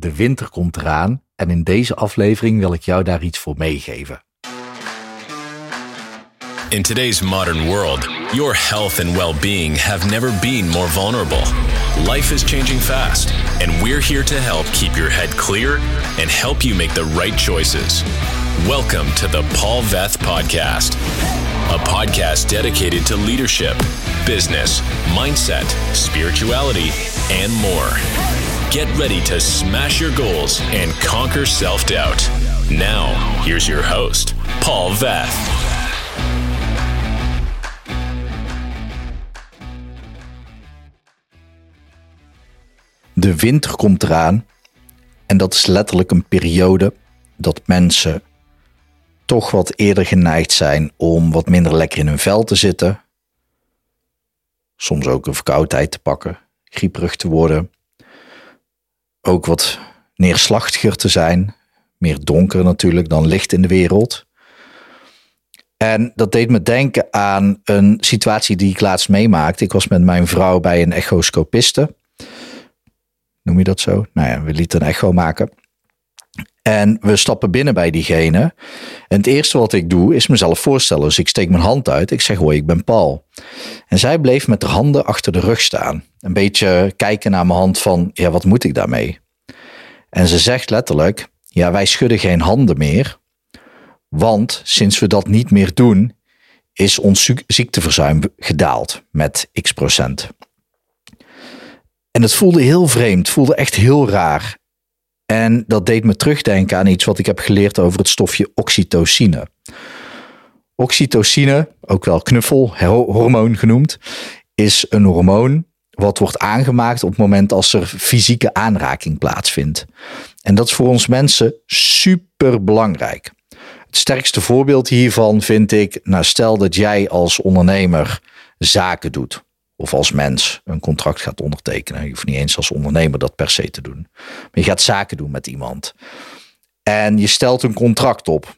De winter komt eraan en in deze aflevering wil ik jou daar iets voor meegeven. In today's modern world, your health and well being have never been more vulnerable. Life is changing fast, and we're here to help keep your head clear and help you make the right choices. Welcome to the Paul Veth Podcast, a podcast dedicated to leadership, business, mindset, spirituality, and more. Get ready to smash your goals and conquer self doubt. Now, here's your host, Paul Veth. De winter komt eraan en dat is letterlijk een periode dat mensen toch wat eerder geneigd zijn om wat minder lekker in hun vel te zitten. Soms ook een verkoudheid te pakken, grieperig te worden. Ook wat neerslachtiger te zijn, meer donker natuurlijk dan licht in de wereld. En dat deed me denken aan een situatie die ik laatst meemaakte. Ik was met mijn vrouw bij een echoscopiste. Noem je dat zo? Nou ja, we lieten een echo maken. En we stappen binnen bij diegene. En het eerste wat ik doe is mezelf voorstellen. Dus ik steek mijn hand uit. Ik zeg hoi, ik ben Paul. En zij bleef met haar handen achter de rug staan. Een beetje kijken naar mijn hand van, ja, wat moet ik daarmee? En ze zegt letterlijk, ja, wij schudden geen handen meer. Want sinds we dat niet meer doen, is ons ziekteverzuim gedaald met x procent. En het voelde heel vreemd, voelde echt heel raar. En dat deed me terugdenken aan iets wat ik heb geleerd over het stofje oxytocine. Oxytocine, ook wel knuffelhormoon genoemd, is een hormoon wat wordt aangemaakt op het moment als er fysieke aanraking plaatsvindt. En dat is voor ons mensen super belangrijk. Het sterkste voorbeeld hiervan vind ik, nou stel dat jij als ondernemer zaken doet of als mens een contract gaat ondertekenen. Je hoeft niet eens als ondernemer dat per se te doen. Maar je gaat zaken doen met iemand. En je stelt een contract op.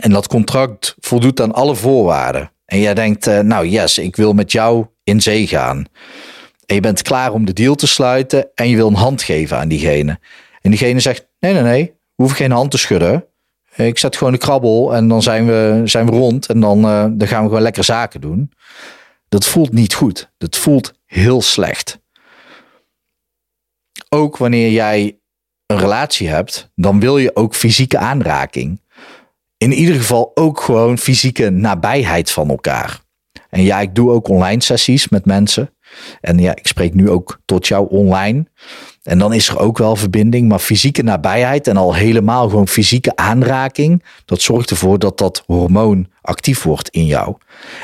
En dat contract voldoet aan alle voorwaarden. En jij denkt, uh, nou yes, ik wil met jou in zee gaan. En je bent klaar om de deal te sluiten en je wil een hand geven aan diegene. En diegene zegt, nee, nee, nee, hoeven geen hand te schudden. Ik zet gewoon de krabbel en dan zijn we, zijn we rond en dan, uh, dan gaan we gewoon lekker zaken doen. Dat voelt niet goed. Dat voelt heel slecht. Ook wanneer jij een relatie hebt, dan wil je ook fysieke aanraking. In ieder geval ook gewoon fysieke nabijheid van elkaar. En ja, ik doe ook online sessies met mensen. En ja, ik spreek nu ook tot jou online. En dan is er ook wel verbinding, maar fysieke nabijheid en al helemaal gewoon fysieke aanraking, dat zorgt ervoor dat dat hormoon actief wordt in jou.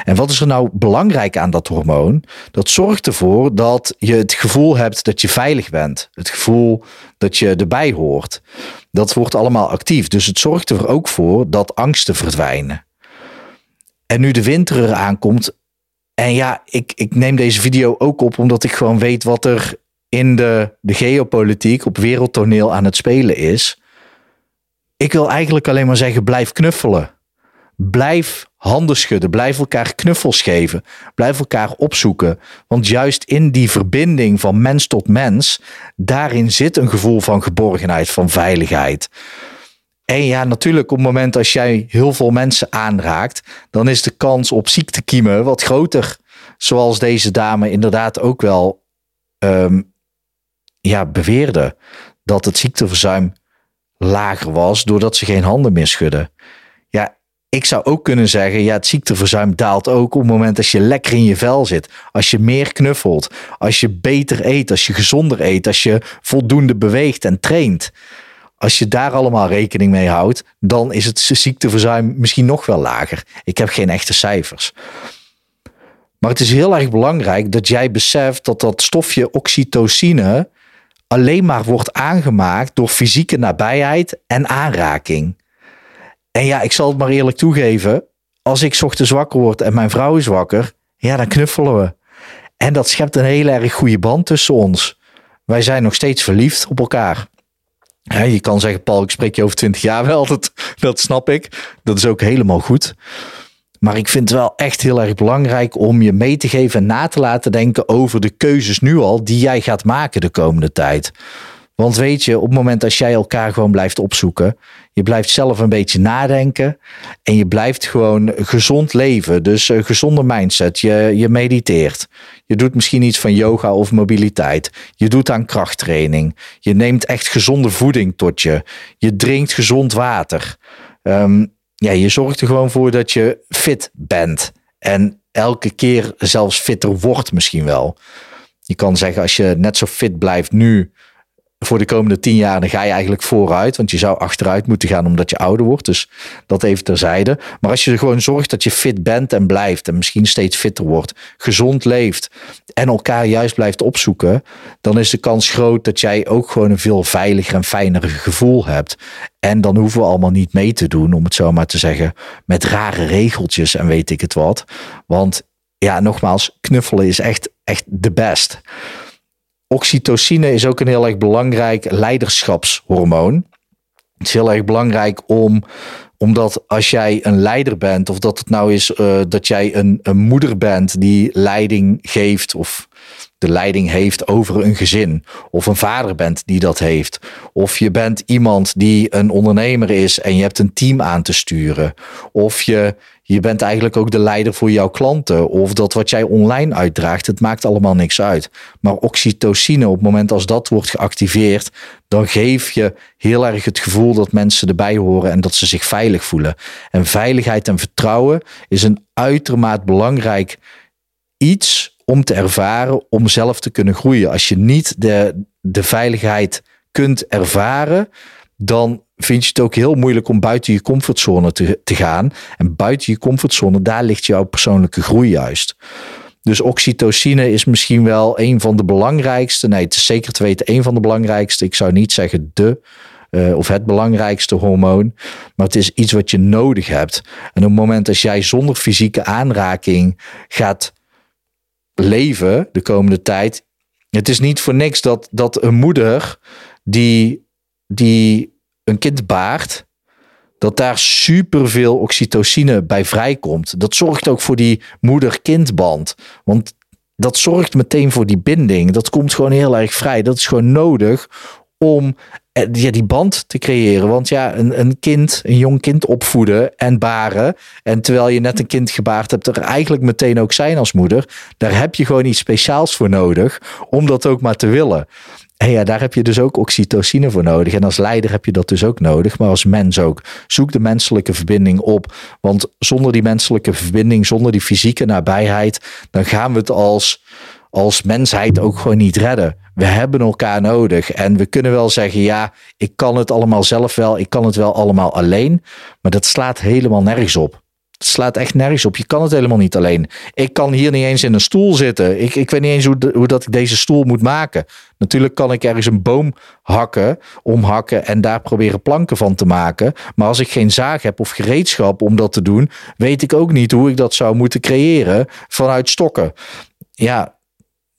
En wat is er nou belangrijk aan dat hormoon? Dat zorgt ervoor dat je het gevoel hebt dat je veilig bent, het gevoel dat je erbij hoort. Dat wordt allemaal actief. Dus het zorgt er ook voor dat angsten verdwijnen. En nu de winter eraan komt, en ja, ik, ik neem deze video ook op omdat ik gewoon weet wat er in de, de geopolitiek op wereldtoneel aan het spelen is. Ik wil eigenlijk alleen maar zeggen: blijf knuffelen. Blijf handen schudden. Blijf elkaar knuffels geven. Blijf elkaar opzoeken. Want juist in die verbinding van mens tot mens, daarin zit een gevoel van geborgenheid, van veiligheid. En ja, natuurlijk op het moment als jij heel veel mensen aanraakt, dan is de kans op ziektekiemen wat groter. Zoals deze dame inderdaad ook wel um, ja, beweerde dat het ziekteverzuim lager was doordat ze geen handen meer schudden. Ja, ik zou ook kunnen zeggen, ja, het ziekteverzuim daalt ook op het moment als je lekker in je vel zit. Als je meer knuffelt, als je beter eet, als je gezonder eet, als je voldoende beweegt en traint. Als je daar allemaal rekening mee houdt, dan is het ziekteverzuim misschien nog wel lager. Ik heb geen echte cijfers. Maar het is heel erg belangrijk dat jij beseft dat dat stofje oxytocine alleen maar wordt aangemaakt door fysieke nabijheid en aanraking. En ja, ik zal het maar eerlijk toegeven. Als ik ochtends wakker word en mijn vrouw is wakker, ja, dan knuffelen we. En dat schept een heel erg goede band tussen ons. Wij zijn nog steeds verliefd op elkaar. Je kan zeggen, Paul, ik spreek je over twintig jaar wel. Dat, dat snap ik. Dat is ook helemaal goed. Maar ik vind het wel echt heel erg belangrijk om je mee te geven en na te laten denken over de keuzes nu al die jij gaat maken de komende tijd. Want weet je, op het moment als jij elkaar gewoon blijft opzoeken, je blijft zelf een beetje nadenken en je blijft gewoon gezond leven. Dus een gezonde mindset. Je, je mediteert. Je doet misschien iets van yoga of mobiliteit. Je doet aan krachttraining. Je neemt echt gezonde voeding tot je. Je drinkt gezond water. Ehm, ja, je zorgt er gewoon voor dat je fit bent. En elke keer zelfs fitter wordt misschien wel. Je kan zeggen, als je net zo fit blijft nu voor de komende tien jaar, dan ga je eigenlijk vooruit. Want je zou achteruit moeten gaan omdat je ouder wordt. Dus dat even terzijde. Maar als je gewoon zorgt dat je fit bent en blijft. En misschien steeds fitter wordt. Gezond leeft. En elkaar juist blijft opzoeken. Dan is de kans groot dat jij ook gewoon een veel veiliger en fijner gevoel hebt. En dan hoeven we allemaal niet mee te doen, om het zo maar te zeggen. Met rare regeltjes en weet ik het wat. Want ja, nogmaals, knuffelen is echt, echt de best. Oxytocine is ook een heel erg belangrijk leiderschapshormoon. Het is heel erg belangrijk om, omdat als jij een leider bent, of dat het nou is uh, dat jij een, een moeder bent die leiding geeft, of de leiding heeft over een gezin. Of een vader bent die dat heeft. Of je bent iemand die een ondernemer is en je hebt een team aan te sturen. Of je, je bent eigenlijk ook de leider voor jouw klanten. Of dat wat jij online uitdraagt, het maakt allemaal niks uit. Maar oxytocine, op het moment als dat wordt geactiveerd, dan geef je heel erg het gevoel dat mensen erbij horen en dat ze zich veilig voelen. En veiligheid en vertrouwen is een uitermate belangrijk iets om te ervaren, om zelf te kunnen groeien. Als je niet de, de veiligheid kunt ervaren, dan vind je het ook heel moeilijk om buiten je comfortzone te, te gaan. En buiten je comfortzone, daar ligt jouw persoonlijke groei juist. Dus oxytocine is misschien wel een van de belangrijkste. Nee, het is zeker te weten een van de belangrijkste. Ik zou niet zeggen de uh, of het belangrijkste hormoon. Maar het is iets wat je nodig hebt. En op het moment dat jij zonder fysieke aanraking gaat leven de komende tijd. Het is niet voor niks dat, dat een moeder die, die een kind baart, dat daar superveel oxytocine bij vrijkomt. Dat zorgt ook voor die moeder-kindband. Want dat zorgt meteen voor die binding. Dat komt gewoon heel erg vrij. Dat is gewoon nodig om ja, die band te creëren. Want ja, een, een kind, een jong kind opvoeden en baren. En terwijl je net een kind gebaard hebt, er eigenlijk meteen ook zijn als moeder. Daar heb je gewoon iets speciaals voor nodig om dat ook maar te willen. En ja, daar heb je dus ook oxytocine voor nodig. En als leider heb je dat dus ook nodig, maar als mens ook. Zoek de menselijke verbinding op. Want zonder die menselijke verbinding, zonder die fysieke nabijheid, dan gaan we het als, als mensheid ook gewoon niet redden we hebben elkaar nodig. En we kunnen wel zeggen, ja, ik kan het allemaal zelf wel, ik kan het wel allemaal alleen. Maar dat slaat helemaal nergens op. Het slaat echt nergens op. Je kan het helemaal niet alleen. Ik kan hier niet eens in een stoel zitten. Ik, ik weet niet eens hoe, hoe dat ik deze stoel moet maken. Natuurlijk kan ik ergens een boom hakken, omhakken en daar proberen planken van te maken. Maar als ik geen zaag heb of gereedschap om dat te doen, weet ik ook niet hoe ik dat zou moeten creëren vanuit stokken. Ja,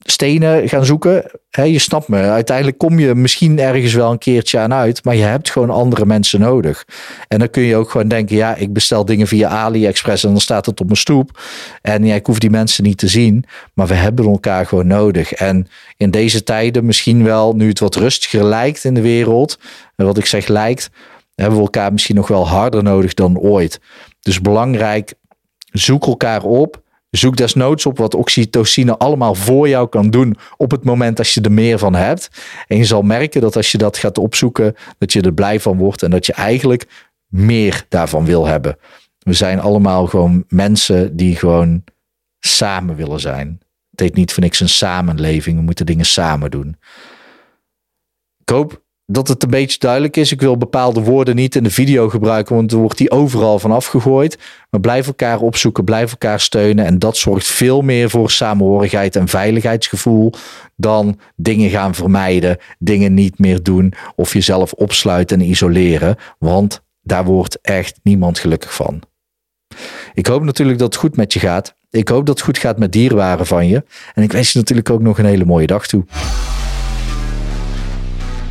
stenen gaan zoeken. je snapt me. Uiteindelijk kom je misschien ergens wel een keertje aan uit. Maar je hebt gewoon andere mensen nodig. En dan kun je ook gewoon denken: ja, ik bestel dingen via AliExpress en dan staat het op mijn stoep. En ja, ik hoef die mensen niet te zien. Maar we hebben elkaar gewoon nodig. En in deze tijden, misschien wel nu het wat rustiger lijkt in de wereld. En wat ik zeg lijkt, hebben we elkaar misschien nog wel harder nodig dan ooit. Dus belangrijk, zoek elkaar op Zoek desnoods op wat oxytocine allemaal voor jou kan doen op het moment als je er meer van hebt. En je zal merken dat als je dat gaat opzoeken, dat je er blij van wordt en dat je eigenlijk meer daarvan wil hebben. We zijn allemaal gewoon mensen die gewoon samen willen zijn. Het heet niet voor niks een samenleving. We moeten dingen samen doen. Ik hoop dat het een beetje duidelijk is. Ik wil bepaalde woorden niet in de video gebruiken, want dan wordt die overal van afgegooid. Maar blijf elkaar opzoeken, blijf elkaar steunen. En dat zorgt veel meer voor samenhorigheid en veiligheidsgevoel dan dingen gaan vermijden, dingen niet meer doen of jezelf opsluiten en isoleren. Want daar wordt echt niemand gelukkig van. Ik hoop natuurlijk dat het goed met je gaat. Ik hoop dat het goed gaat met dierenwaren van je. En ik wens je natuurlijk ook nog een hele mooie dag toe.